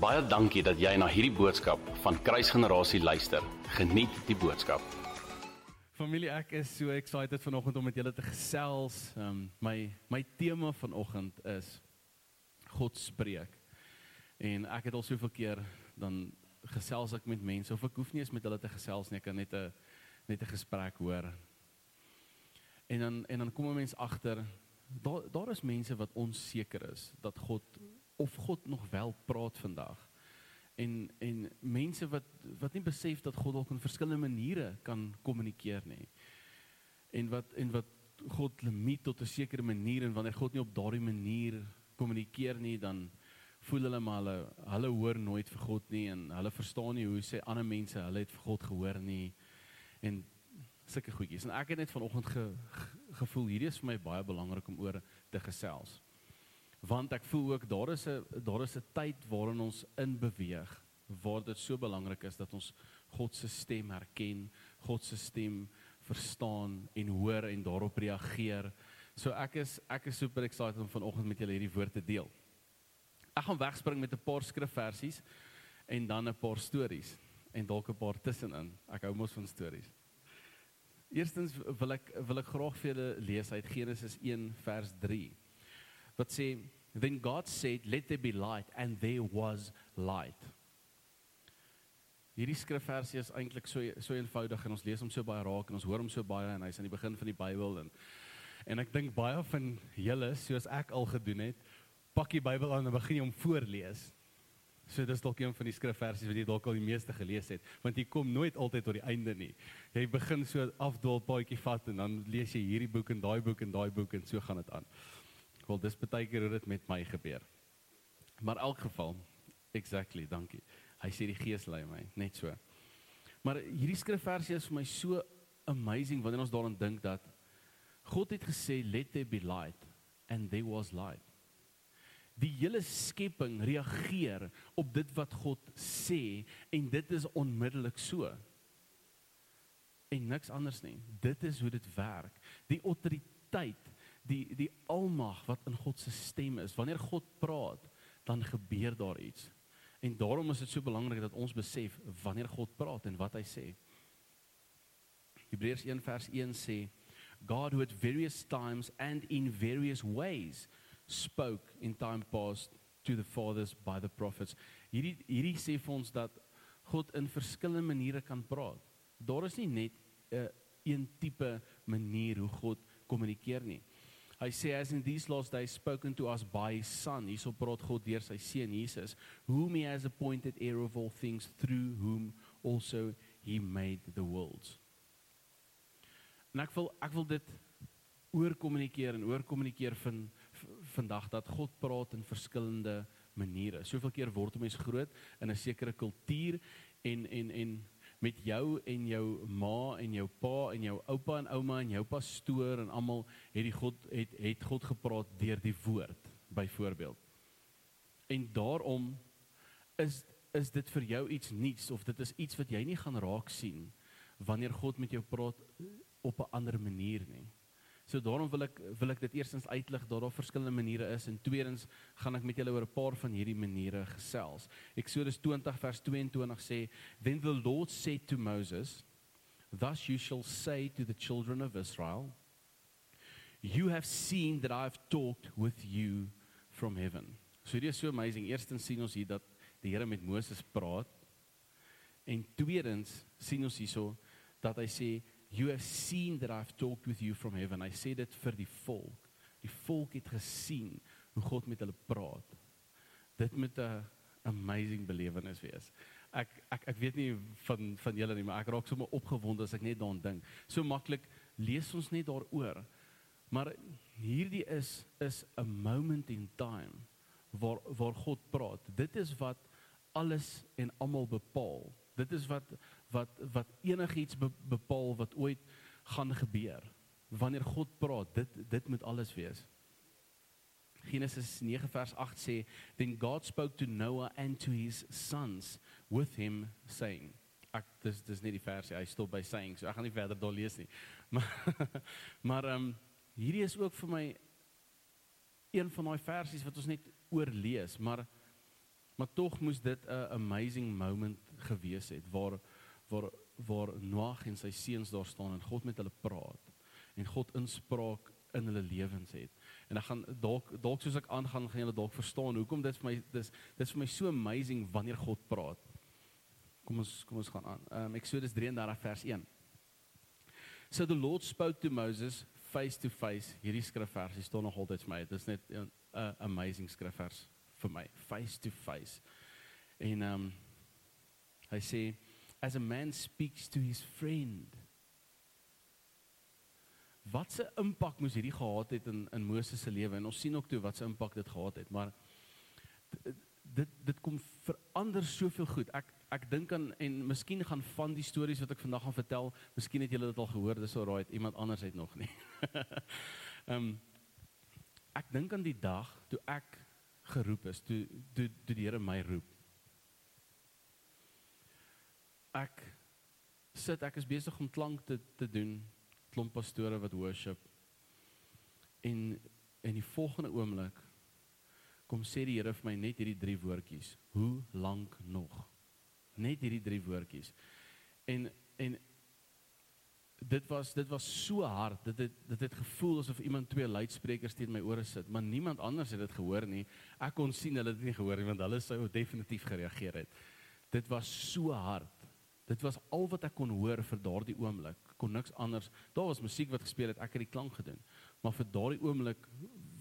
Baie dankie dat jy na hierdie boodskap van Kruisgenerasie luister. Geniet die boodskap. Familie, ek is so excited vanoggend om met julle te gesels. Um, my my tema vanoggend is God spreek. En ek het al soveel keer dan gesels ek met mense of ek hoef nie eens met hulle te gesels nie, ek kan net 'n net 'n gesprek hoor. En dan en dan kom 'n mens agter daar daar is mense wat onseker is dat God of God nog wel praat vandag. En en mense wat wat nie besef dat God dalk op verskillende maniere kan kommunikeer nie. En wat en wat God limiet tot 'n sekere manier en wanneer God nie op daardie manier kommunikeer nie dan voel hulle maar hulle hulle hoor nooit vir God nie en hulle verstaan nie hoe sê ander mense hulle het vir God gehoor nie en sulke goedjies. En ek het net vanoggend ge, ge, gevoel hierdie is vir my baie belangrik om oor te gesels want ek voel ook daar is 'n daar is 'n tyd waarin ons in beweeg waar dit so belangrik is dat ons God se stem herken, God se stem verstaan en hoor en daarop reageer. So ek is ek is super excited om vanoggend met julle hierdie woord te deel. Ek gaan wegspring met 'n paar skrifversies en dan 'n paar stories en dalk 'n paar tussenin. Ek hou mos van stories. Eerstens wil ek wil ek graag vir julle lees uit Genesis 1 vers 3 wat sê then God said let there be light and there was light. Hierdie skrifversie is eintlik so so eenvoudig en ons lees hom so baie raak en ons hoor hom so baie en hy's aan die begin van die Bybel en en ek dink baie van julle soos ek al gedoen het, pak die Bybel aan en begin hom voorlees. So dis dalk een van die skrifversies wat jy dalk al die meeste gelees het, want jy kom nooit altyd tot die einde nie. Jy begin so afdwaal paadjie vat en dan lees jy hierdie boek en daai boek en daai boek en so gaan dit aan. Wel dis baie keer hoe dit met my gebeur. Maar in elk geval, exactly, dankie. Hy sê die Gees lei my, net so. Maar hierdie skrifversie is vir my so amazing wanneer ons daaraan dink dat God het gesê let there be light and there was light. Die hele skepping reageer op dit wat God sê en dit is onmiddellik so. En niks anders nie. Dit is hoe dit werk. Die autoriteit die die almag wat in God se stem is. Wanneer God praat, dan gebeur daar iets. En daarom is dit so belangrik dat ons besef wanneer God praat en wat hy sê. Hebreërs 1 vers 1 sê God who at various times and in various ways spoke in time past to the fathers by the prophets. Hierdie hierdie sê vir ons dat God in verskillende maniere kan praat. Daar is nie net 'n uh, een tipe manier hoe God kommunikeer nie. Hy sê as in these last days spoken to us by his son, hierso praat God deur sy seun Jesus, whom he has appointed heir of all things through whom also he made the worlds. En ek wil ek wil dit oor kommunikeer en oor kommunikeer van vandag dat God praat in verskillende maniere. Soveel keer word 'n mens groot in 'n sekere kultuur en en en met jou en jou ma en jou pa en jou oupa en ouma en jou pastoor en almal het die God het het God gepraat deur die woord byvoorbeeld. En daarom is is dit vir jou iets nuuts of dit is iets wat jy nie gaan raak sien wanneer God met jou praat op 'n ander manier nie. So daarom wil ek wil ek dit eerstens uitlig dat daar verskillende maniere is en tweedens gaan ek met julle oor 'n paar van hierdie maniere gesels. Eksodus 20 vers 22 sê, "Then the Lord said to Moses, Thus you shall say to the children of Israel, You have seen that I have talked with you from heaven." So dit is so amazing. Eerstens sien ons hier dat die Here met Moses praat. En tweedens sien ons hierso dat hy sê You have seen that I've talked with you from heaven. I said dit vir die volk. Die volk het gesien hoe God met hulle praat. Dit moet 'n amazing belewenis wees. Ek ek ek weet nie van van julle nie, maar ek raak sommer opgewonde as ek net daaraan dink. So maklik lees ons net daaroor. Maar hierdie is is 'n moment in time waar waar God praat. Dit is wat alles en almal bepaal. Dit is wat wat wat enigiets be, bepaal wat ooit gaan gebeur. Wanneer God praat, dit dit moet alles wees. Genesis 9 vers 8 sê, "Then God spoke to Noah and to his sons with him saying." Ek dis dis nie die versie, hy stop by saying, so ek gaan nie verder daar lees nie. Maar maar ehm um, hierdie is ook vir my een van daai versies wat ons net oorlees, maar Maar tog moes dit 'n amazing moment gewees het waar waar waar Noag en sy seuns daar staan en God met hulle praat en God inspraak in hulle lewens het. En dan gaan dalk dalk soos ek aangaan gaan julle dalk verstaan hoekom dit vir my dis dis vir my so amazing wanneer God praat. Kom ons kom ons gaan aan. Um Exodus 33 vers 1. So the Lord spoke to Moses face to face. Hierdie skrifversie staan nog altyd vir my. Dit is net 'n amazing skrifvers vir my. Face to face. En um hy sê as a man speaks to his friend. Wat 'n impak moes hierdie gehad het in in Moses se lewe en ons sien ook toe wat 'n impak dit gehad het, maar dit dit kom verander soveel goed. Ek ek dink aan en miskien gaan van die stories wat ek vandag gaan vertel, miskien het julle dit al gehoor, dis al right, iemand anders het nog nie. Ehm um, ek dink aan die dag toe ek geroep is, toe toe, toe die Here my roep. Ek sit ek is besig om klank te te doen, klomp pastore wat worship. En in die volgende oomblik kom sê die Here vir my net hierdie drie woordjies: Hoe lank nog? Net hierdie drie woordjies. En en dit was dit was so hard. Dit het dit het gevoel asof iemand twee luidsprekers teen my ore sit, maar niemand anders het dit gehoor nie. Ek kon sien hulle het dit nie gehoor nie want hulle sou definitief gereageer het. Dit was so hard. Dit was al wat ek kon hoor vir daardie oomblik. Kon niks anders. Daar was musiek wat gespeel het, ek het die klank gedoen. Maar vir daardie oomblik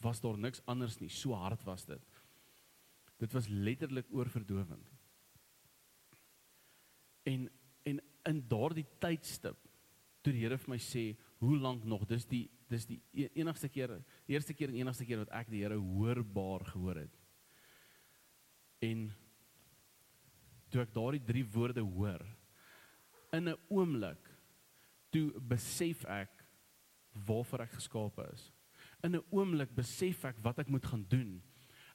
was daar niks anders nie. So hard was dit. Dit was letterlik oorverdowend. En en in daardie tydstip toe die Here vir my sê, "Hoe lank nog?" Dis die dis die e-, enigste keer, eerste keer en enigste keer wat ek die Here hoorbaar gehoor het. En toe ek daardie drie woorde hoor, in 'n oomblik toe besef ek waarvoor ek geskape is. In 'n oomblik besef ek wat ek moet gaan doen.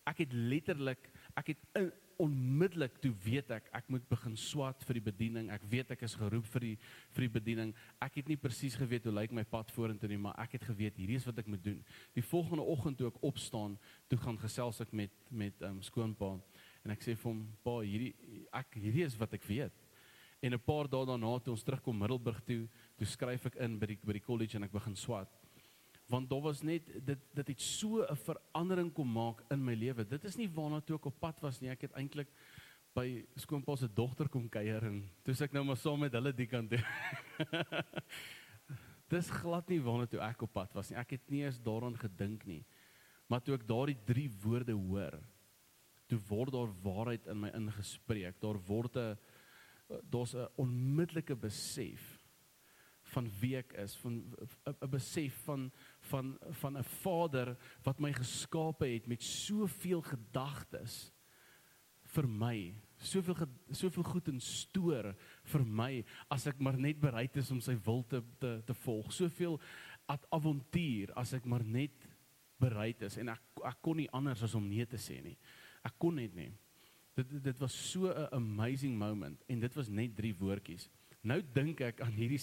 Ek het letterlik, ek het in, onmiddellik toe weet ek ek moet begin swat vir die bediening. Ek weet ek is geroep vir die vir die bediening. Ek het nie presies geweet hoe lyk my pad vorentoe nie, maar ek het geweet hierdie is wat ek moet doen. Die volgende oggend toe ek opstaan, toe gaan gesels ek met met um, skoonpa en ek sê vir hom, "Pa, hierdie ek hierdie is wat ek weet." En 'n paar dae daarna toe ons terugkom Middelburg toe, toe skryf ek in by die by die college en ek begin swat. Want daar was net dit dit het so 'n verandering kom maak in my lewe. Dit is nie waarna toe ek op pad was nie. Ek het eintlik by skoonpa se dogter kom kuier en toe ek nou maar saam met hulle die kant toe. Dis glad nie waarna toe ek op pad was nie. Ek het nie eens daaraan gedink nie. Maar toe ek daardie drie woorde hoor, toe word daar waarheid in my ingespreek. Daar word 'n daar's 'n onmiddellike besef van wie ek is, van 'n besef van van van 'n Vader wat my geskape het met soveel gedagtes vir my, soveel soveel goed in stoor vir my as ek maar net bereid is om sy wil te te, te volg. Soveel avontuur as ek maar net bereid is en ek ek kon nie anders as om nee te sê nie. Ek kon net nie. Dit dit was so 'n amazing moment en dit was net drie woordjies. Nou dink ek aan hierdie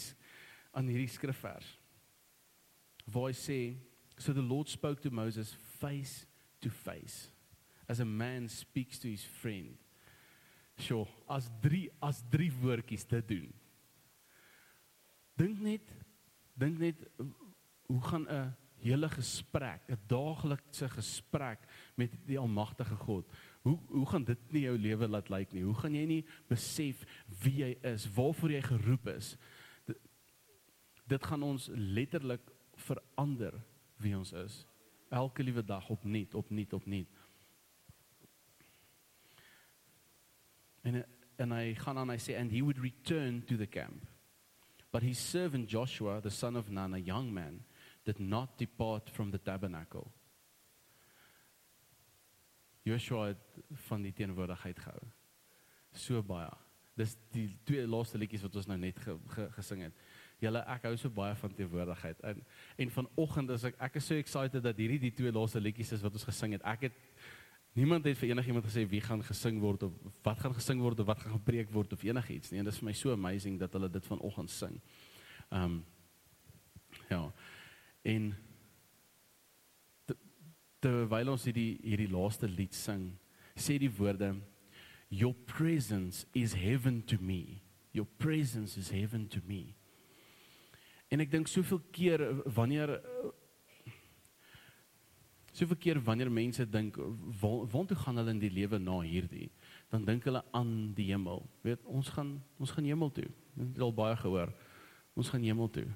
aan hierdie skrifvers. Waar hy sê, so the Lord spoke to Moses face to face as a man speaks to his friend. Sjoe, as drie as drie woordjies te doen. Dink net dink net hoe gaan 'n hele gesprek, 'n daaglikse gesprek met die almagtige God Hoe hoe gaan dit nie jou lewe laat lyk nie? Hoe gaan jy nie besef wie jy is, waarvoor jy geroep is? Dit, dit gaan ons letterlik verander wie ons is. Elke liewe dag opnuut, opnuut, opnuut. En en hy gaan aan hy sê and he would return to the camp. But his servant Joshua, the son of Nun, a young man, did not depart from the tabernacle. Joshua het van die teenwoordigheid gehou. So baie. Dis die twee laaste liedjies wat ons nou net ge, ge, gesing het. Julle ek hou so baie van teenwoordigheid. En en vanoggend is ek ek is so excited dat hierdie die twee laaste liedjies is wat ons gesing het. Ek het niemand het vir enigiemand gesê wie gaan gesing word of wat gaan gesing word of wat gaan gepreek word of enigiets nie. En dit is vir my so amazing dat hulle dit vanoggend sing. Ehm um, ja. En terwyl ons hierdie hierdie laaste lied sing, sê die woorde your presence is heaven to me. Your presence is heaven to me. En ek dink soveel keer wanneer soveel keer wanneer mense dink waar toe gaan hulle in die lewe na hierdie, dan dink hulle aan die hemel. Weet, ons gaan ons gaan hemel toe. Dit het al baie gehoor. Ons gaan hemel toe.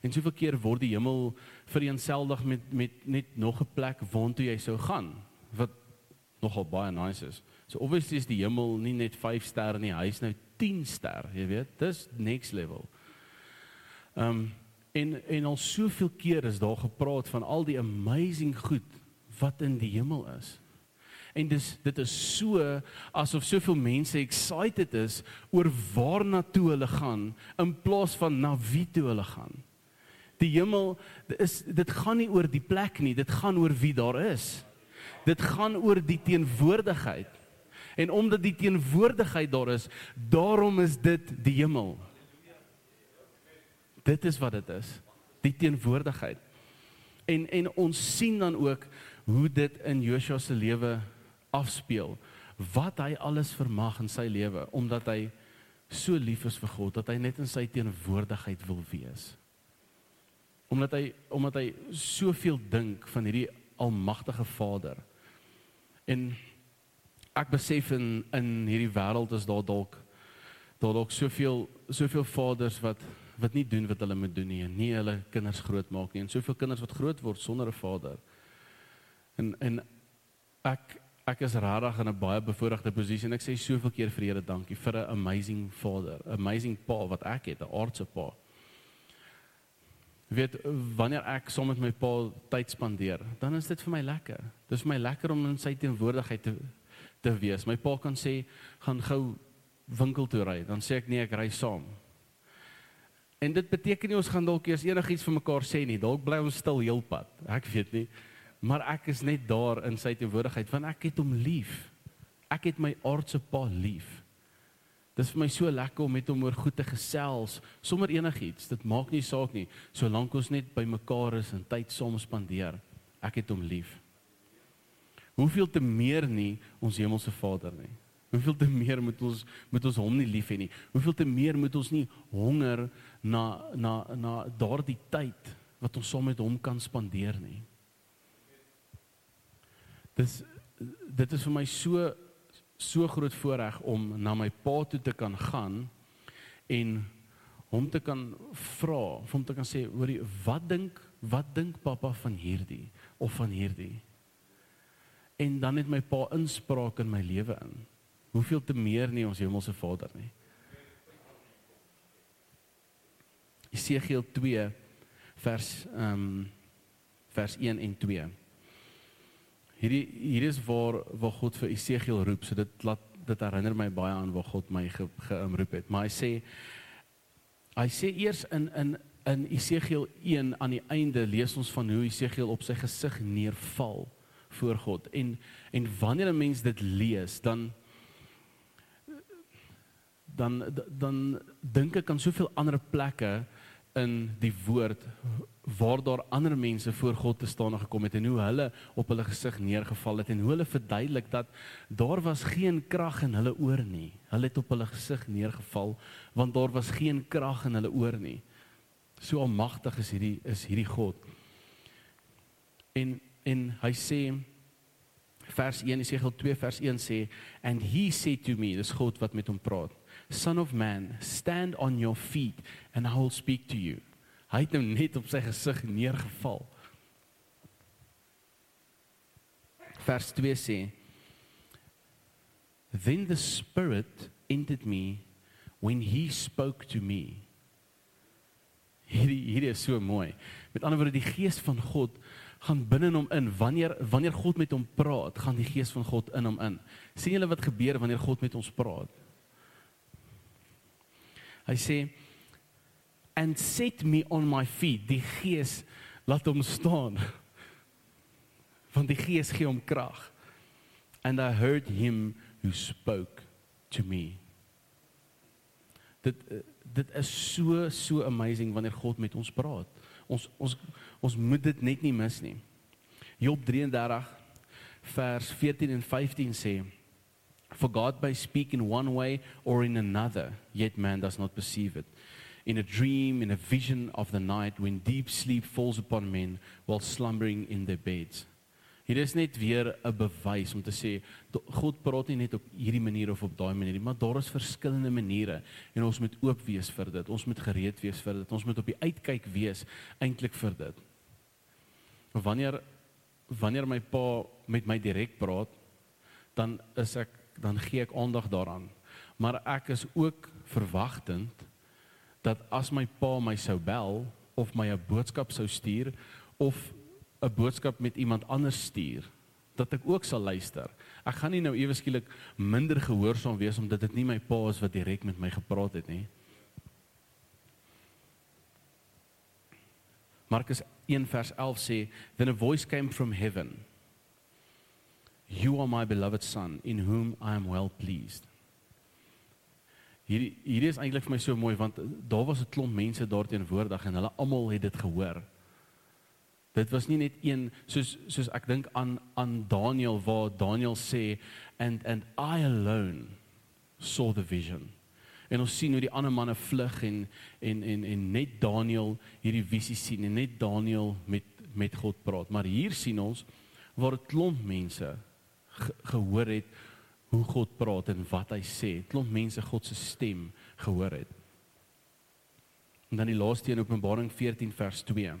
En soveel keer word die hemel vereenseldig met met net nog 'n plek waartoe jy sou gaan wat nogal baie nice is. So obviously is die hemel nie net 5 sterre nie, hy is nou 10 ster, jy weet. Dis next level. Ehm um, en en al soveel keer is daar gepraat van al die amazing goed wat in die hemel is. En dis dit is so asof soveel mense excited is oor waarna toe hulle gaan in plaas van na wie toe hulle gaan. Die hemel is dit gaan nie oor die plek nie, dit gaan oor wie daar is. Dit gaan oor die teenwoordigheid. En omdat die teenwoordigheid daar is, daarom is dit die hemel. Dit is wat dit is. Die teenwoordigheid. En en ons sien dan ook hoe dit in Joshua se lewe afspeel. Wat hy alles vermag in sy lewe omdat hy so lief is vir God dat hy net in sy teenwoordigheid wil wees. Omdat hy omdat hy soveel dink van hierdie almagtige Vader. En ek besef in in hierdie wêreld is daar dalk daar dalk soveel soveel vaders wat wat nie doen wat hulle moet doen nie en nie hulle kinders grootmaak nie en soveel kinders wat groot word sonder 'n vader. En en ek ek is regtig in 'n baie bevoordeelde posisie en ek sê soveel keer vir Here dankie vir 'n amazing vader, amazing pa wat ek het, 'n aardse pa. Weet wanneer ek saam met my pa tyd spandeer, dan is dit vir my lekker. Dit is vir my lekker om in sy teenwoordigheid te te wees. My pa kan sê gaan gou winkel toe ry, dan sê ek nee, ek ry saam. En dit beteken nie ons gaan dalk eers enigiets vir mekaar sê nie. Dalk bly ons stil heelpad. Ek weet nie. Maar ek is net daar in sy teenwoordigheid want ek het hom lief. Ek het my aardse pa lief. Dit is vir my so lekker om met hom oor goed te gesels sonder enigiets. Dit maak nie saak nie, solank ons net by mekaar is en tyd saam spandeer. Ek het hom lief. Hoeveel te meer nie ons hemelse Vader nie. Hoeveel te meer moet ons moet ons hom nie lief hê nie. Hoeveel te meer moet ons nie honger na na na daardie tyd wat ons saam met hom kan spandeer nie. Dis dit is vir my so so groot voorreg om na my pa toe te kan gaan en hom te kan vra, hom te kan sê, hoorie, wat dink wat dink pappa van hierdie of van hierdie? En dan het my pa inspraak in my lewe in hoeveel te meer nie ons hemelse Vader nie. Jesegiel 2 vers ehm um, vers 1 en 2. Hierdie hier is waar waar God vir Jesegiel roep, so dit laat dit herinner my baie aan waar God my geroep het. Maar hy sê hy sê eers in in in Jesegiel 1 aan die einde lees ons van hoe Jesegiel op sy gesig neerval voor God. En en wanneer 'n mens dit lees, dan dan dan dink ek aan soveel ander plekke in die woord waar daar ander mense voor God te staan gekom het en hoe hulle op hulle gesig neergeval het en hoe hulle verduidelik dat daar was geen krag in hulle oor nie. Hulle het op hulle gesig neergeval want daar was geen krag in hulle oor nie. So almagtig is hierdie is hierdie God. En en hy sê vers 1 Jesegiel 2 vers 1 sê and he said to me dis God wat met hom praat son of man stand on your feet and I will speak to you hy het nou net op sy gesig neergeval vers 2 sê then the spirit entered me when he spoke to me hierdie hierdie is so mooi met ander woorde die gees van God gaan binne in hom in. Wanneer wanneer God met hom praat, gaan die gees van God in hom in. sien julle wat gebeur wanneer God met ons praat? Hy sê and set me on my feet. Die gees laat hom staan. Want die gees gee hom krag. And I heard him who spoke to me. Dit dit is so so amazing wanneer God met ons praat. Ons ons ons moet dit net nie mis nie. Job 33 vers 14 en 15 sê For God may speak in one way or in another, yet man does not perceive it. In a dream, in a vision of the night, when deep sleep falls upon men while slumbering in their beds. Hier is net weer 'n bewys om te sê God praat nie net op hierdie manier of op daai manier nie, maar daar is verskillende maniere en ons moet oop wees vir dit. Ons moet gereed wees vir dit. Ons moet op die uitkyk wees eintlik vir dit. Wanneer wanneer my pa met my direk praat, dan is ek dan gee ek aandag daaraan. Maar ek is ook verwagtend dat as my pa my sou bel of my 'n boodskap sou stuur of 'n boodskap met iemand anders stuur dat ek ook sal luister. Ek gaan nie nou ewe skielik minder gehoorsaam wees omdat dit nie my pa is wat direk met my gepraat het nie. Markus 1 vers 11 sê, "Then a voice came from heaven. You are my beloved son in whom I am well pleased." Hier hier is eintlik vir my so mooi want daar was 'n klomp mense daar teenwoordig en hulle almal het dit gehoor. Dit was nie net een soos soos ek dink aan aan Daniel waar Daniel sê and and I alone saw the vision. En ons sien hoe die ander manne vlug en en en en net Daniel hierdie visie sien en net Daniel met met God praat. Maar hier sien ons waar 'n klomp mense ge, gehoor het hoe God praat en wat hy sê. Klomp mense God se stem gehoor het. En dan die laaste een Openbaring 14 vers 2.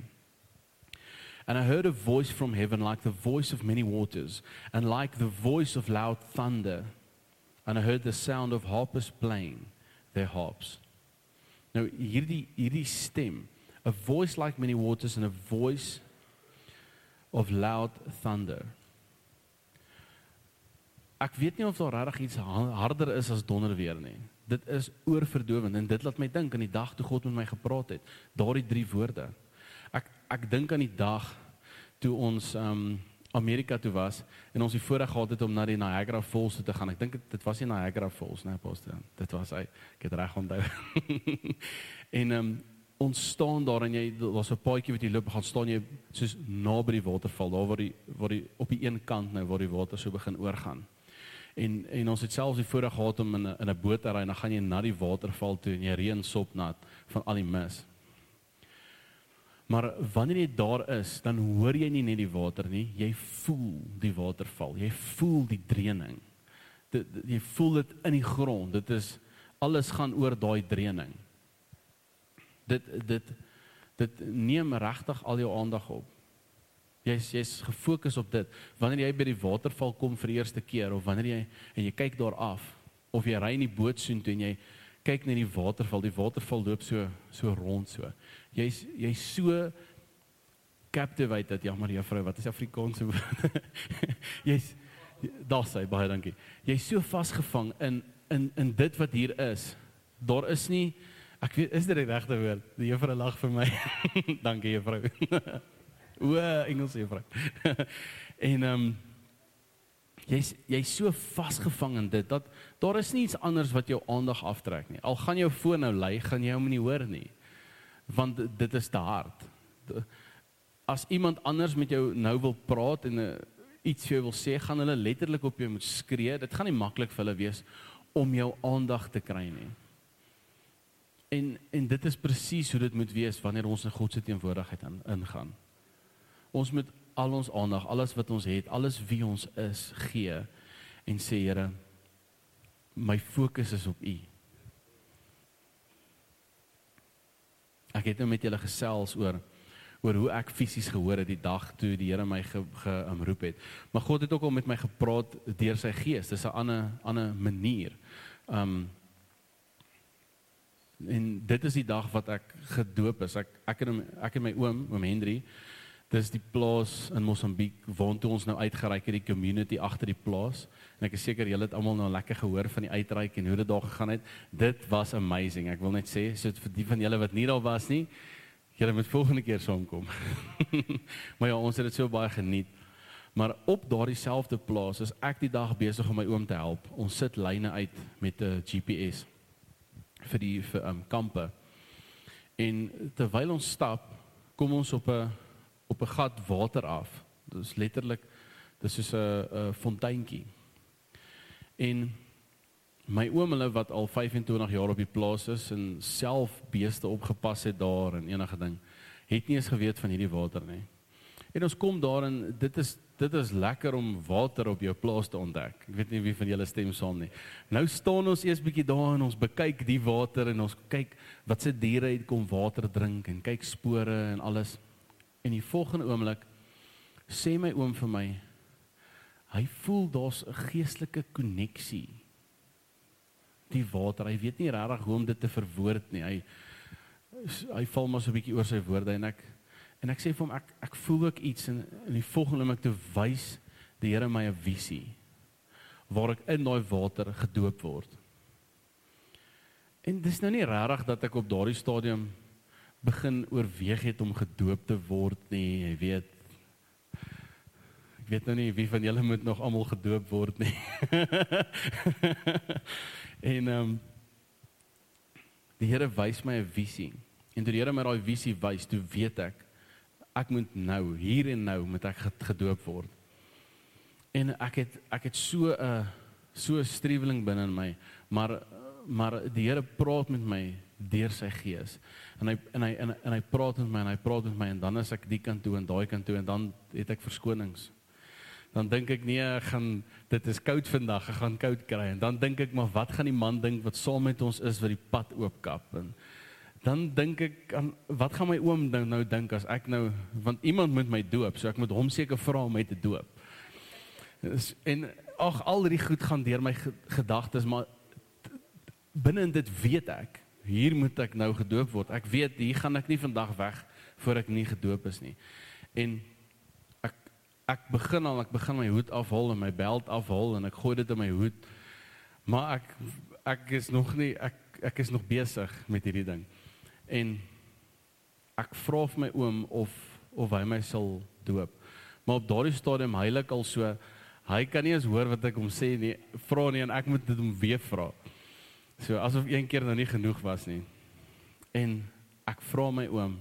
And I heard a voice from heaven like the voice of many waters, and like the voice of loud thunder. And I heard the sound of harpers playing their harps. Nou hierdie hierdie stem, a voice like many waters and a voice of loud thunder. Ek weet nie of daar regtig iets harder is as donder weer nie. Dit is oorverdowend en dit laat my dink aan die dag toe God met my gepraat het. Daardie drie woorde ek ek dink aan die dag toe ons um Amerika toe was en ons die voorreg gehad het om na die Niagara Falls toe te gaan. Ek dink dit was nie Niagara Falls nie, Pastor. Dit was hy. Ek het reg onthou. en um ons staan daar en jy daar's 'n paadjie wat jy loop, gaan staan jy soos naby die waterval, daar waar die waar die op die een kant nou waar die water so begin oorgaan. En en ons het selfs die voorreg gehad om in 'n in 'n boot te ry en dan gaan jy na die waterval toe en jy reën sop nat van al die mis. Maar wanneer jy daar is, dan hoor jy nie net die water nie, jy voel die waterval. Jy voel die dreuning. Dit jy voel dit in die grond. Dit is alles gaan oor daai dreuning. Dit dit dit neem regtig al jou aandag op. Jy's jy's gefokus op dit. Wanneer jy by die waterval kom vir die eerste keer of wanneer jy en jy kyk daar af of jy ry in die boot soontoe en jy kyk net die waterval, die waterval loop so so rond so. Jy's jy's so captivated, jammer juffrou, wat is Afrikaans? jy's daar sê baie dankie. Jy's so vasgevang in in in dit wat hier is. Daar is nie ek weet is dit die regte woord? Die juffrou lag vir my. dankie juffrou. o, Engels juffrou. en ehm um, jy's jy's so vasgevang in dit dat daar is iets anders wat jou aandag aftrek nie. Al gaan jou foon nou lui, gaan jy hom nie hoor nie. Want dit is te hard. As iemand anders met jou nou wil praat en uh, iets vir jou wil sê, gaan hulle letterlik op jou moet skree. Dit gaan nie maklik vir hulle wees om jou aandag te kry nie. En en dit is presies hoe dit moet wees wanneer ons in God se teenwoordigheid in, ingaan. Ons moet al ons aandag, alles wat ons het, alles wie ons is, gee en sê Here, my fokus is op U. Ek het nou met julle gesels oor oor hoe ek fisies gehoor het die dag toe die Here my geroep ge, het. Maar God het ook al met my gepraat deur sy gees. Dis 'n ander ander manier. Um en dit is die dag wat ek gedoop is. Ek ek en ek en my oom, oom Henry, Dis die plaas in Mosambiek waartoe ons nou uitgereik het die community agter die plaas. En ek is seker julle het almal nou lekker gehoor van die uitreik en hoe dit daar gegaan het. Dit was amazing. Ek wil net sê, so vir die van julle wat nie daar was nie, julle moet volgende keer saamkom. maar ja, ons het dit so baie geniet. Maar op daardie selfde plaas is ek die dag besig om my oom te help. Ons sit lyne uit met 'n GPS vir die vir um kampe. En terwyl ons stap, kom ons op 'n op 'n gat water af. Dit is letterlik dis soos 'n fonteintjie. En my oom hulle wat al 25 jaar op die plaas is en self beeste opgepas het daar en enige ding, het nie eens geweet van hierdie water nie. En ons kom daar en dit is dit is lekker om water op jou plaas te ontdek. Ek weet nie wie van julle stem saam nie. Nou staan ons eers bietjie daar en ons bekyk die water en ons kyk wat se diere het kom water drink en kyk spore en alles. En die volgende oomblik sê my oom vir my hy voel daar's 'n geestelike koneksie. Die water, hy weet nie regtig hoe om dit te verwoord nie. Hy hy val maar so 'n bietjie oor sy woorde en ek en ek sê vir hom ek ek voel ook iets in in die volgende oomblik te wys die Here my 'n visie waar ek in daai water gedoop word. En dis nou nie regtig dat ek op daardie stadium begin oorweeg het om gedoop te word nie, jy weet. Ek weet nou nie wie van julle moet nog almal gedoop word nie. en ehm um, die Here wys my 'n visie. En toe die Here my daai visie wys, toe weet ek ek moet nou hier en nou moet ek gedoop word. En ek het ek het so 'n so 'n streweling binne in my, maar maar die Here praat met my deur sy gees. En hy en hy en, en hy praat met my en hy praat met my en dan is ek die kant toe en daai kant toe en dan het ek verskonings. Dan dink ek nee, ek gaan dit is koud vandag, ek gaan koud kry en dan dink ek maar wat gaan die man dink wat saam met ons is wat die pad oopkap en dan dink ek aan wat gaan my oom nou nou dink as ek nou want iemand moet my doop, so ek moet hom seker vra om my te doop. En ag al hierdie goed gaan deur my gedagtes, maar binne in dit weet ek hier moet ek nou gedoop word. Ek weet hier gaan ek nie vandag weg voor ek nie gedoop is nie. En ek ek begin al ek begin my hoed afhaal en my beld afhaal en ek gooi dit in my hoed. Maar ek ek is nog nie ek ek is nog besig met hierdie ding en ek vra vir my oom of of hy my sal doop. Maar op daardie stadium heilig al so hy kan nie eens hoor wat ek hom sê nie, vra nie en ek moet dit hom weer vra. So asof een keer nou nie genoeg was nie. En ek vra my oom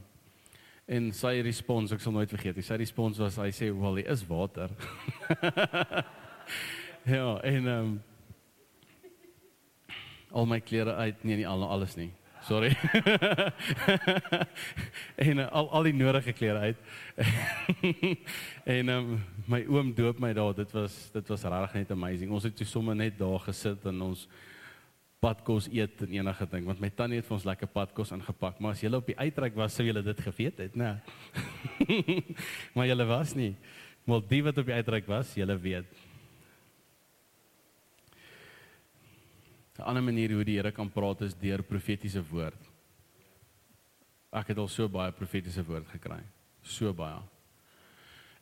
en sy respons, ek sal nooit vergeet nie. Sy respons was hy sê, "Wel, hier is water." ja, en ehm um, al my klere uit, nee, nie al alles nie. Sorry. en uh, al al die nodige klere uit. en um, my oom doop my daar. Dit was dit was regtig net amazing. Ons het toe sommer net daar gesit en ons padkos eet en enige ding want my tannie het vir ons lekker padkos ingepak. Maar as jy op die uitreik was, sou jy dit geweet het, né? maar jy was nie. Maar die wat op die uitreik was, jy weet. 'n ander manier hoe die Here kan praat is deur profetiese woord. Ek het al so baie profetiese woord gekry. So baie.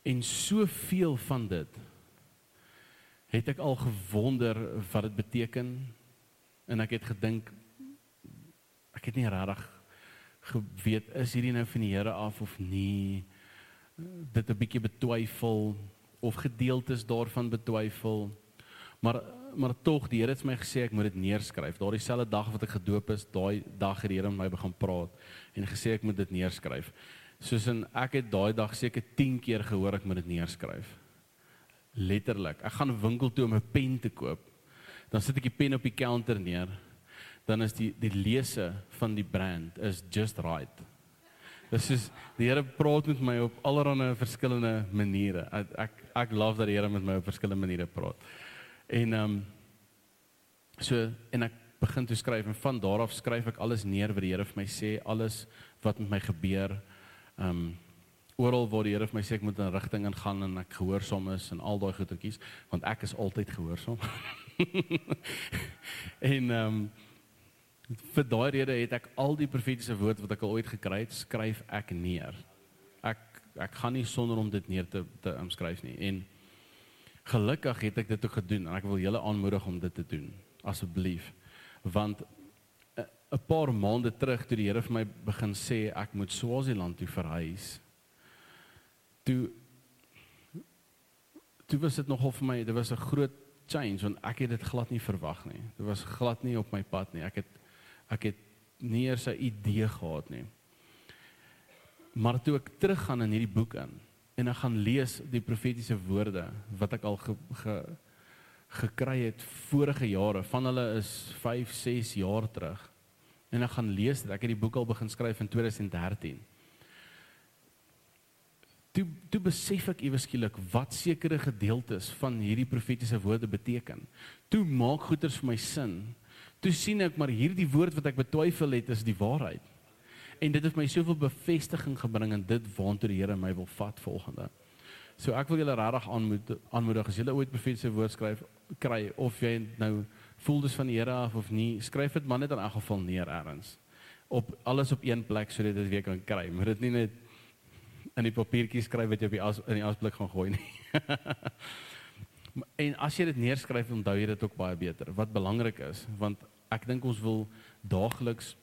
En soveel van dit het ek al gewonder wat dit beteken en ek het gedink ek het nie regtig geweet is hierdie nou van die Here af of nie dit 'n bietjie betwyfel of gedeeltes daarvan betwyfel maar maar tog die Here het my gesê ek moet dit neerskryf. Daardie selfde dag wat ek gedoop is, daai dag het die Here met my begin praat en gesê ek moet dit neerskryf. Soos in ek het daai dag seker 10 keer gehoor ek moet dit neerskryf. Letterlik. Ek gaan winkel toe om 'n pen te koop. Dan sit ek die pen op die counter neer. Dan is die die lese van die brand is just right. Dit is die Here praat met my op allerlei verskillende maniere. Ek ek, ek love dat die Here met my op verskillende maniere praat. En ehm um, so en ek begin toe skryf en van daar af skryf ek alles neer wat die Here vir my sê, alles wat met my gebeur. Ehm um, oral waar die Here vir my sê ek moet in 'n rigting ingaan en ek gehoorsaam is en al daai goetertjies, want ek is altyd gehoorsaam. en ehm um, vir daai rede het ek al die profetiese woord wat ek al ooit gekry het, skryf ek neer. Ek ek gaan nie sonder om dit neer te te omskryf nie. En Gelukkig het ek dit ook gedoen en ek wil julle aanmoedig om dit te doen asseblief want eh, 'n paar maande terug toe die Here vir my begin sê ek moet Swaziland toe verhuis toe toe was dit nogal vir my dit was 'n groot change want ek het dit glad nie verwag nie dit was glad nie op my pad nie ek het ek het nie eers 'n idee gehad nie maar toe ek teruggaan in hierdie boek in en ek gaan lees die profetiese woorde wat ek al ge, ge gekry het vorige jare. Van hulle is 5, 6 jaar terug. En ek gaan lees dit. Ek het die boek al begin skryf in 2013. Toe toe besef ek ewe skielik wat sekere gedeeltes van hierdie profetiese woorde beteken. Toe maak goeters vir my sin. Toe sien ek maar hierdie woord wat ek betwyfel het is die waarheid. En dit het my soveel bevestiging gebring in dit waartoe die Here my wil vat volgende. So ek wil julle regtig aanmoedig aanmoedig as julle ooit profetiese woord skryf kry of jy nou voel dis van die Here af of nie, skryf dit maar net in elk geval neer ergens. Op alles op een plek sodat dit weer kan kry. Moet dit nie net in die papiertjie skryf wat jy op die as in die asblik gaan gooi nie. en as jy dit neerskryf, onthou jy dit ook baie beter. Wat belangrik is, want ek dink ons wil daagliks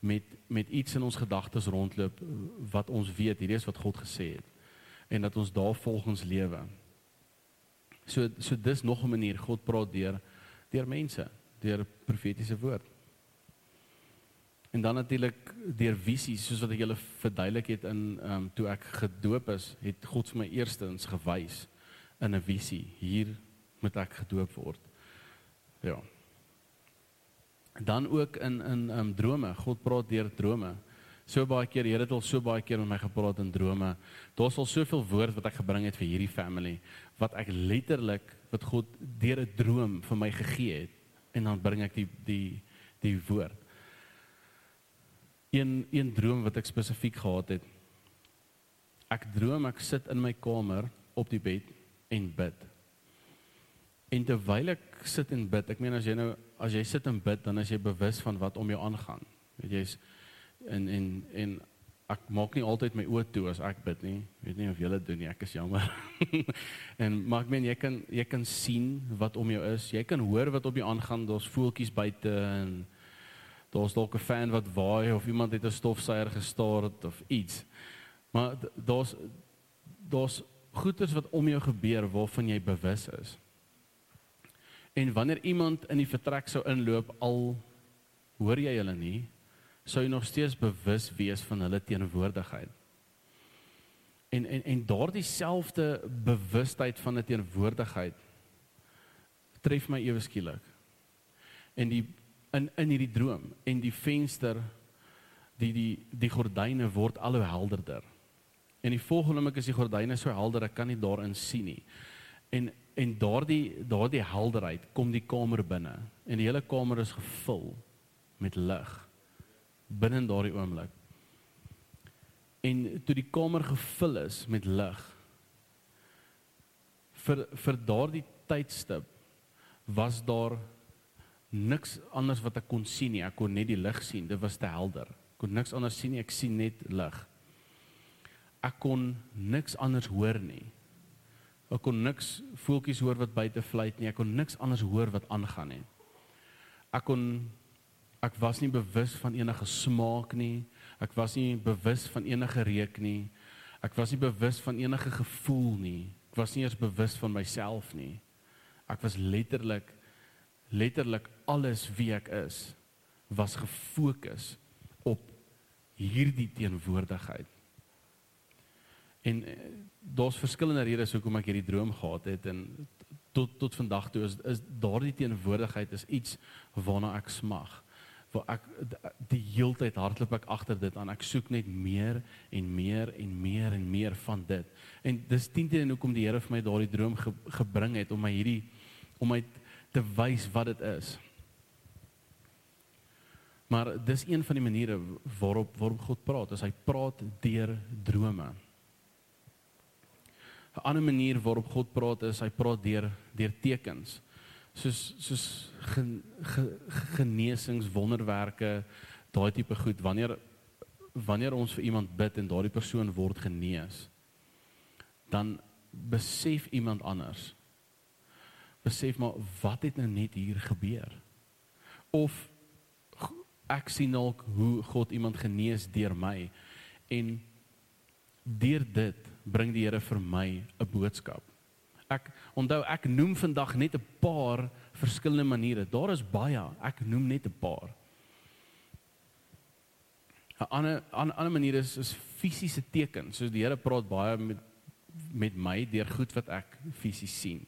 met met iets in ons gedagtes rondloop wat ons weet hierdie is wat God gesê het en dat ons daar volgens lewe. So so dis nog 'n manier God praat deur deur mense, deur profetiese woord. En dan natuurlik deur visies soos wat ek julle verduidelik het in ehm um, toe ek gedoop is, het God vir my eerstens gewys in 'n visie, hier moet ek gedoop word. Ja. Dan ook in in ehm um, drome, God praat deur drome. So baie keer, Here het al so baie keer met my gepraat in drome. Daar's al soveel woord wat ek gebring het vir hierdie family wat ek letterlik wat God deur 'n droom vir my gegee het en dan bring ek die die die woord. Een een droom wat ek spesifiek gehad het. Ek droom ek sit in my kamer op die bed en bid. En terwyl ek sit en bid, ek meen as jy nou as jy sit en bid, dan is jy bewus van wat om jou aangaan. Weet jy's en en en ek maak nie altyd my oë toe as ek bid nie. Weet nie of julle doen nie. Ek is jammer. en maar ek meen jy kan jy kan sien wat om jou is. Jy kan hoor wat op jou aangaan. Daar's voeltjies buite en daar's dalk 'n fan wat waai of iemand het 'n stofsuier gestort of iets. Maar daar's daar's goeters wat om jou gebeur waarvan jy bewus is. En wanneer iemand in die vertrek sou inloop al hoor jy hulle nie, sou jy nog steeds bewus wees van hulle teenwoordigheid. En en en daardie selfde bewustheid van 'n teenwoordigheid tref my ewe skielik. En die in in hierdie droom en die venster die die die gordyne word al hoe helderder. En die volgende oomblik is die gordyne so helder ek kan nie daarin sien nie. En en daardie daardie helderheid kom die kamer binne en die hele kamer is gevul met lig binne daardie oomblik. En toe die kamer gevul is met lig vir vir daardie tydstip was daar niks anders wat ek kon sien nie. Ek kon net die lig sien. Dit was te helder. Ek kon niks anders sien nie. Ek sien net lig. Ek kon niks anders hoor nie. Ek kon niks voeltjies hoor wat buite fluit nie. Ek kon niks anders hoor wat aangaan nie. Ek kon Ek was nie bewus van enige smaak nie. Ek was nie bewus van enige reuk nie. Ek was nie bewus van enige gevoel nie. Ek was nie eens bewus van myself nie. Ek was letterlik letterlik alles wie ek is was gefokus op hierdie teenwoordigheid. En eh, daar's verskillende redes hoekom ek hierdie droom gehad het en tot tot vandag toe is is daardie teenwoordigheid is iets waarna ek smag waar ek die heeltyd hardloop ek agter dit aan. Ek soek net meer en meer en meer en meer van dit. En dis 10 teen hoekom die Here vir my daardie droom ge, gebring het om my hierdie om my te wys wat dit is. Maar dis een van die maniere waarop waarop God praat. As hy praat deur drome. 'n Ander manier waarop God praat is hy praat deur deur tekens soos soos gen, ge, genesings wonderwerke daai tipe goed wanneer wanneer ons vir iemand bid en daardie persoon word genees dan besef iemand anders besef maar wat het nou net hier gebeur of ek sien dalk hoe God iemand genees deur my en deur dit bring die Here vir my 'n boodskap Ek onthou ek noem vandag net 'n paar verskillende maniere. Daar is baie. Ek noem net 'n paar. 'n Ander 'n ander manier is is fisiese tekens. Soos die Here praat baie met met my deur goed wat ek fisies sien.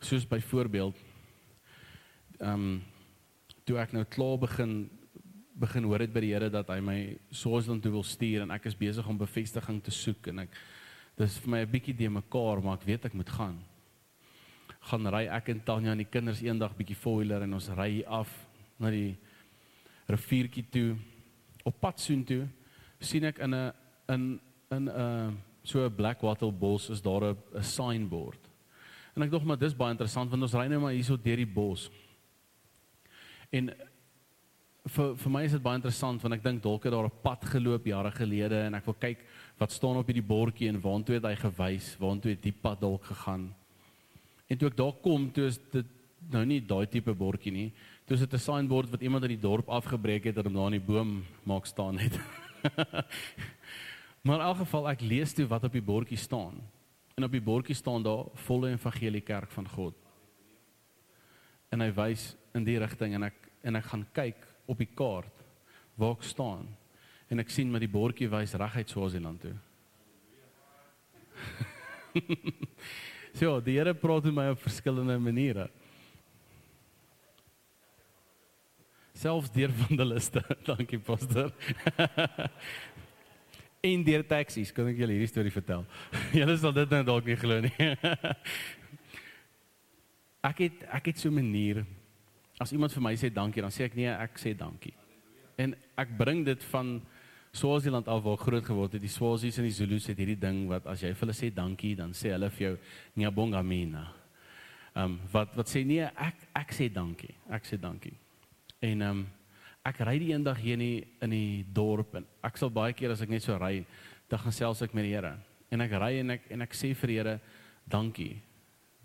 soos byvoorbeeld ehm um, toe ek nou klaar begin begin hoor het by die Here dat hy my Swaziland toe wil stuur en ek is besig om bevestiging te soek en ek dis vir my 'n bietjie de mekaar maar ek weet ek moet gaan. Gaan ry ek en Tanya en die kinders eendag bietjie foiler en ons ry af na die riviertjie toe op pad soontoe sien ek in 'n in in 'n so 'n black wattle bos is daar 'n signboard. En ek dink maar dis baie interessant want ons ry nou maar hierso deur die bos. En vir vir my is dit baie interessant want ek dink dalk het daar 'n pad geloop jare gelede en ek wil kyk wat staan op hierdie bordjie en waartoe het hy gewys, waartoe het die pad dalk gegaan. En toe ek daar kom, toe is dit nou nie daai tipe bordjie nie. Toe is dit 'n signboard wat iemand in die dorp afgebreek het en hom daar in die boom maak staan het. maar in elk geval ek lees toe wat op die bordjie staan. En op die bordjie staan daar volle evangelie kerk van God. En hy wys in die rigting en ek en ek gaan kyk op die kaart waar ek staan en ek sien met die bordjie wys reguit Swaziland toe. so, die Here praat met my op verskillende maniere. Selfs deur vandaliste. Dankie pastor. en deur taksies, kan ek julle hierdie storie vertel. julle sal dit nou dalk nie glo nie. Ek het ek het so 'n manier As iemand vir my sê dankie, dan sê ek nee, ek sê dankie. En ek bring dit van Swaziland af waar groot geword het. Die Swazis en die Zulus het hierdie ding wat as jy vir hulle sê dankie, dan sê hulle vir jou ngiyabonga mina. Ehm um, wat wat sê nee, ek ek sê dankie. Ek sê dankie. En ehm um, ek ry die eendag hier in die, in die dorp en ek sal baie keer as ek net so ry, dan gaan selfs ek met die Here. En ek ry en ek en ek sê vir die Here dankie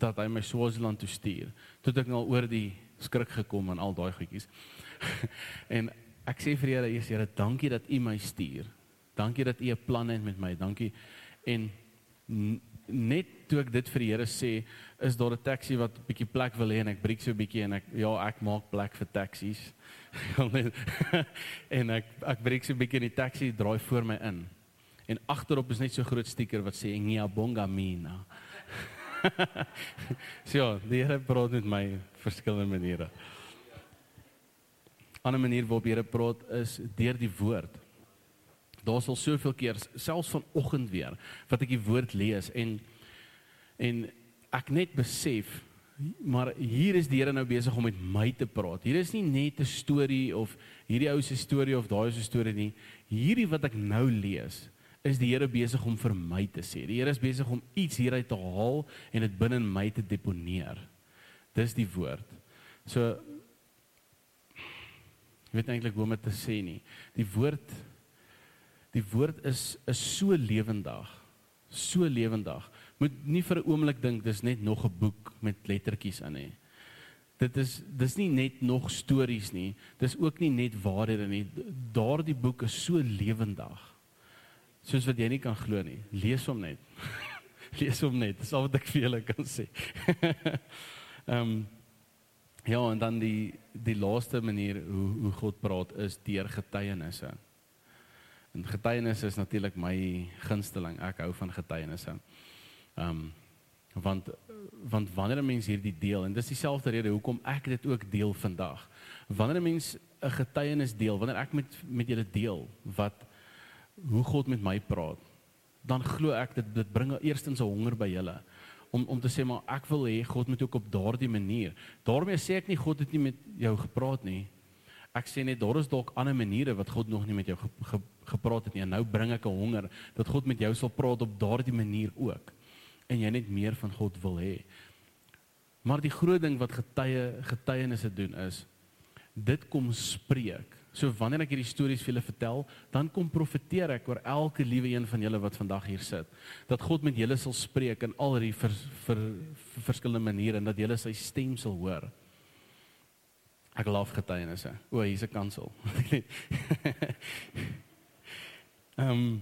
dat hy my Swaziland toe stuur. Tot ek nou oor die skrik gekom en al daai goedjies. en ek sê vir Here, Jesus, Here, dankie dat U my stuur. Dankie dat U 'n plan het met my. Dankie. En net toe ek dit vir die Here sê, is daar 'n taxi wat 'n bietjie plek wil hê en ek breek so 'n bietjie en ek ja, ek maak plek vir taksies. en ek ek breek so 'n bietjie in die taxi draai voor my in. En agterop is net so groot stiker wat sê Ngiyabonga mina. so ja, die Here praat met my verskillende maniere. 'n Ander manier waarop die Here praat is deur die woord. Daar sal soveel keer selfs vanoggend weer wat ek die woord lees en en ek net besef maar hier is die Here nou besig om met my te praat. Hier is nie net 'n storie of hierdie ou se storie of daai se storie nie. Hierdie wat ek nou lees is die Here besig om vir my te sê. Die Here is besig om iets hieruit te haal en dit binne in my te deponeer. Dis die woord. So ek weet eintlik hoe om dit te sê nie. Die woord die woord is is so lewendig. So lewendig. Moet nie vir 'n oomblik dink dis net nog 'n boek met lettertjies in nie. Dit is dis nie net nog stories nie. Dis ook nie net waarhede nie. Daardie boek is so lewendig soos wat jy nie kan glo nie. Lees hom net. Lees hom net. Dis al wat ek vir julle kan sê. Ehm um, ja, en dan die die laaste manier hoe hoe God praat is deur getuienisse. En getuienisse is natuurlik my gunsteling. Ek hou van getuienisse. Ehm um, want want wanneer 'n mens hierdie deel en dis dieselfde rede hoekom ek dit ook deel vandag. Wanneer 'n mens 'n getuienis deel, wanneer ek met met julle deel wat hoe God met my praat, dan glo ek dit dit bring eerstens 'n honger by julle om om te sê maar ek wil hê God moet ook op daardie manier. Daarmee sê ek nie God het nie met jou gepraat nie. Ek sê net daar is dalk ander maniere wat God nog nie met jou ge, ge, gepraat het nie. En nou bring ek 'n honger dat God met jou sal praat op daardie manier ook. En jy net meer van God wil hê. Maar die groot ding wat getuie getuienisse doen is dit kom spreek So wanneer ek hierdie stories vir julle vertel, dan kom profeteer ek oor elke liewe een van julle wat vandag hier sit. Dat God met julle sal spreek in al hierdie vir, vir, vir verskillende maniere en dat julle sy stem sal hoor. Ek love getuienisse. O, hier's 'n kansel. Ehm um,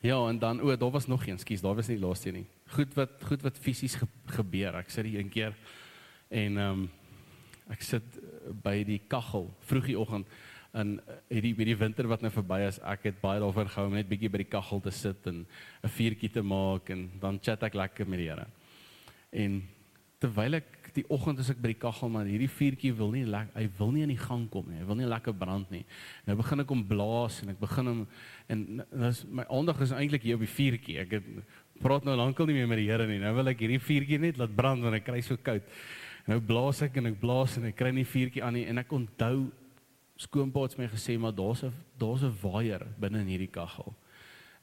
Ja, en dan o, daar was nog een, skus, daar was nie die laaste nie. Goed wat goed wat fisies ge, gebeur. Ek sit hier een keer en ehm um, ek sit by die kaggel vroegie oggend en hierdie hierdie winter wat nou verby is, ek het baie daarvan gehou om net bietjie by die kaggel te sit en 'n vuurtjie te maak en dan chat ek lekker met die Here. En terwyl ek die oggend as ek by die kaggel maar hierdie vuurtjie wil nie lekker hy wil nie in die gang kom nie. Hy wil nie lekker brand nie. Nou begin ek hom blaas en ek begin hom en dis my aandag is eintlik hier op die vuurtjie. Ek het praat nou lankal nie meer met die Here nie. Nou wil ek hierdie vuurtjie net laat brand want ek kry so koud. Nou blaas ek en ek blaas en ek kry nie vuurtjie aan nie en ek onthou skoonpa het my gesê maar daar's 'n daar's 'n waier binne in hierdie kaggel.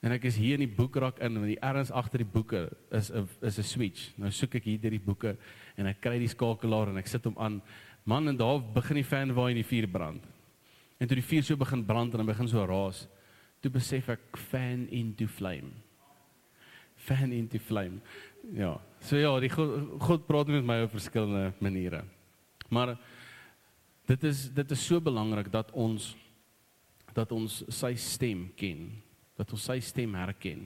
En ek is hier in die boekrak in en die erns agter die boeke is 'n is 'n switch. Nou soek ek hier deur die boeke en ek kry die skakelaar en ek sit hom aan. Man en daar begin die fan waai en die vuur brand. En toe die vuur so begin brand en dan begin so raas, toe besef ek fan into flame. Fan into flame. Ja. So ja, die God, God praat met my op verskillende maniere. Maar dit is dit is so belangrik dat ons dat ons sy stem ken, dat ons sy stem herken.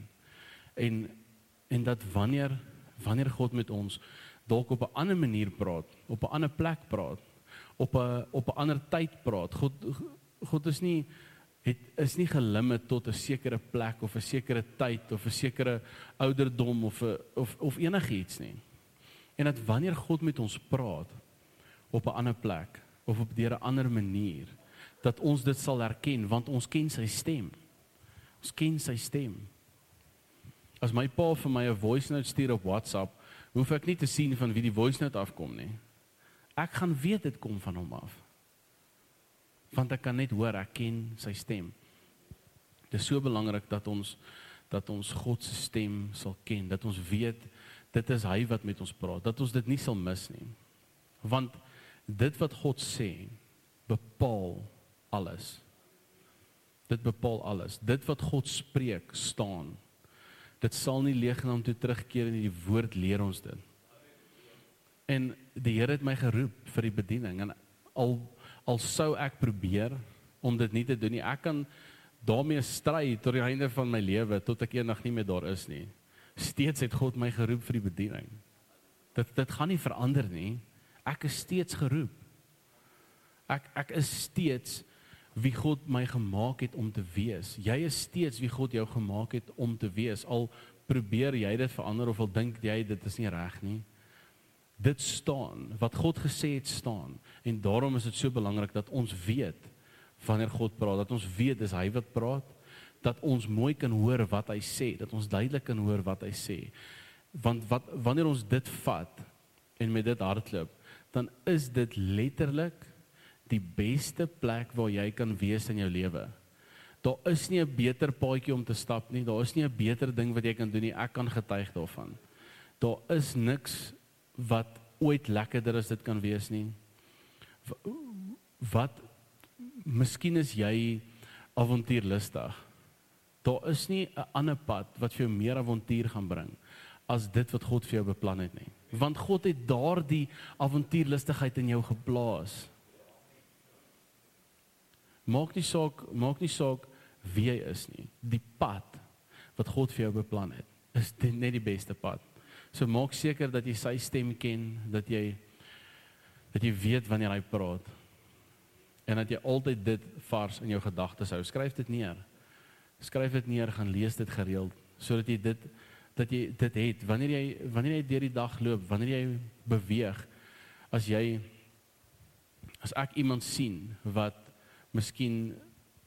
En en dat wanneer wanneer God met ons dalk op 'n ander manier praat, op 'n ander plek praat, op 'n op 'n ander tyd praat. God God is nie het is nie gelimiteer tot 'n sekere plek of 'n sekere tyd of 'n sekere ouderdom of 'n of of enigiets nie. En dat wanneer God met ons praat op 'n ander plek of op 'n ander manier, dat ons dit sal herken want ons ken sy stem. Ons ken sy stem. As my pa vir my 'n voice note stuur op WhatsApp, hoef ek nie te sien van wie die voice note afkom nie. Ek gaan weet dit kom van hom af. Want ek kan net hoor, ek ken sy stem. Dit is so belangrik dat ons dat ons God se stem sal ken, dat ons weet dit is hy wat met ons praat, dat ons dit nie sal mis nie. Want dit wat God sê bepaal alles. Dit bepaal alles. Dit wat God spreek, staan dit sal nie leeg na hom toe terugkeer in die woord leer ons dit. En die Here het my geroep vir die bediening en al al sou ek probeer om dit nie te doen nie. Ek kan daarmee stry tot die einde van my lewe tot ek eendag nie meer daar is nie. Steeds het God my geroep vir die bediening. Dit dit gaan nie verander nie. Ek is steeds geroep. Ek ek is steeds wie God my gemaak het om te wees. Jy is steeds wie God jou gemaak het om te wees. Al probeer jy dit verander of al dink jy dit is nie reg nie. Dit staan wat God gesê het staan en daarom is dit so belangrik dat ons weet wanneer God praat, dat ons weet dis hy wat praat, dat ons mooi kan hoor wat hy sê, dat ons duidelik kan hoor wat hy sê. Want wat wanneer ons dit vat en met dit hardloop, dan is dit letterlik die beste plek waar jy kan wees in jou lewe. Daar is nie 'n beter paadjie om te stap nie. Daar is nie 'n beter ding wat jy kan doen nie. Ek kan getuig daarvan. Daar is niks wat ooit lekkerder as dit kan wees nie. Wat miskien is jy avontuurlustig. Daar is nie 'n ander pad wat vir jou meer avontuur gaan bring as dit wat God vir jou beplan het nie. Want God het daardie avontuurlustigheid in jou geplaas. Maak nie saak, maak nie saak wie jy is nie. Die pad wat God vir jou beplan het, is dit net die beste pad. So maak seker dat jy sy stem ken, dat jy dat jy weet wanneer hy praat. En dat jy altyd dit vars in jou gedagtes hou. Skryf dit neer. Skryf dit neer, gaan lees dit gereeld sodat jy dit dat jy dit het wanneer jy wanneer jy deur die dag loop, wanneer jy beweeg. As jy as ek iemand sien wat miskien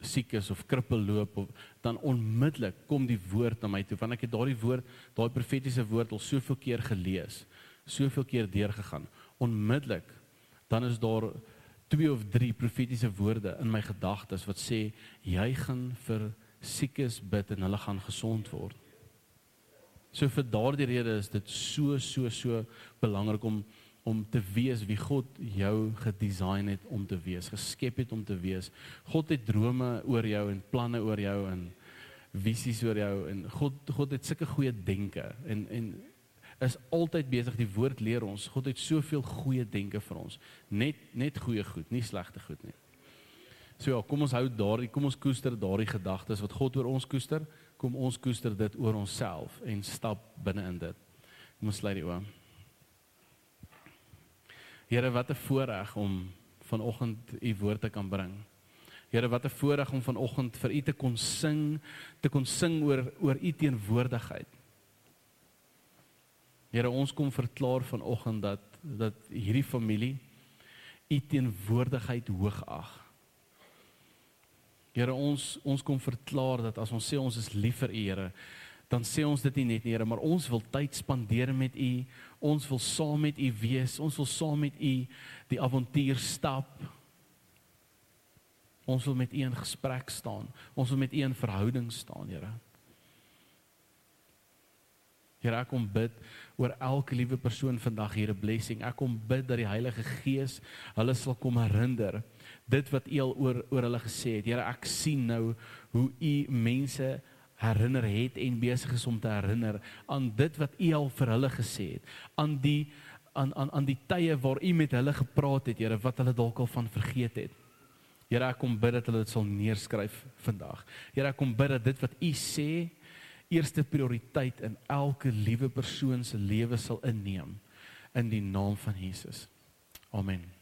siek is of krippel loop of dan onmiddellik kom die woord na my toe want ek het daardie woord daai profetiese woord al soveel keer gelees soveel keer deurgegaan. Onmiddellik dan is daar twee of drie profetiese woorde in my gedagtes wat sê jy gaan vir siekes bid en hulle gaan gesond word. So vir daardie rede is dit so so so belangrik om om te wees wie God jou gedesign het om te wees, geskep het om te wees. God het drome oor jou en planne oor jou en visies oor jou en God God het sulke goeie denke en en is altyd besig die woord leer ons. God het soveel goeie denke vir ons. Net net goeie goed, nie slegte goed nie. So ja, kom ons hou daardie, kom ons koester daardie gedagtes wat God oor ons koester. Kom ons koester dit oor onsself en stap binne in dit. Kom ons sluit die oë. Here, wat 'n voorreg om vanoggend u woord te kan bring. Here, wat 'n voorreg om vanoggend vir u te kon sing, te kon sing oor oor u teenwoordigheid. Here, ons kom verklaar vanoggend dat dat hierdie familie u teenwoordigheid hoog ag. Here, ons ons kom verklaar dat as ons sê ons is lief vir u, Here, dan sê ons dit nie net nie, Here, maar ons wil tyd spandeer met u. Ons wil saam met u wees. Ons wil saam met u die avontuur stap. Ons wil met u in gesprek staan. Ons wil met u in verhouding staan, Here. Here, ek kom bid oor elke liewe persoon vandag hier 'n blessing. Ek kom bid dat die Heilige Gees hulle sal kom herinner dit wat U al oor oor hulle gesê het. Here, ek sien nou hoe U mense herinner het en besig is om te herinner aan dit wat U al vir hulle gesê het. Aan die aan aan aan die tye waar U met hulle gepraat het, Here, wat hulle dalk al van vergeet het. Here, ek kom bid dat hulle dit sal neerskryf vandag. Here, ek kom bid dat dit wat U sê eerste prioriteit in elke liewe persoon se lewe sal inneem in die naam van Jesus. Amen.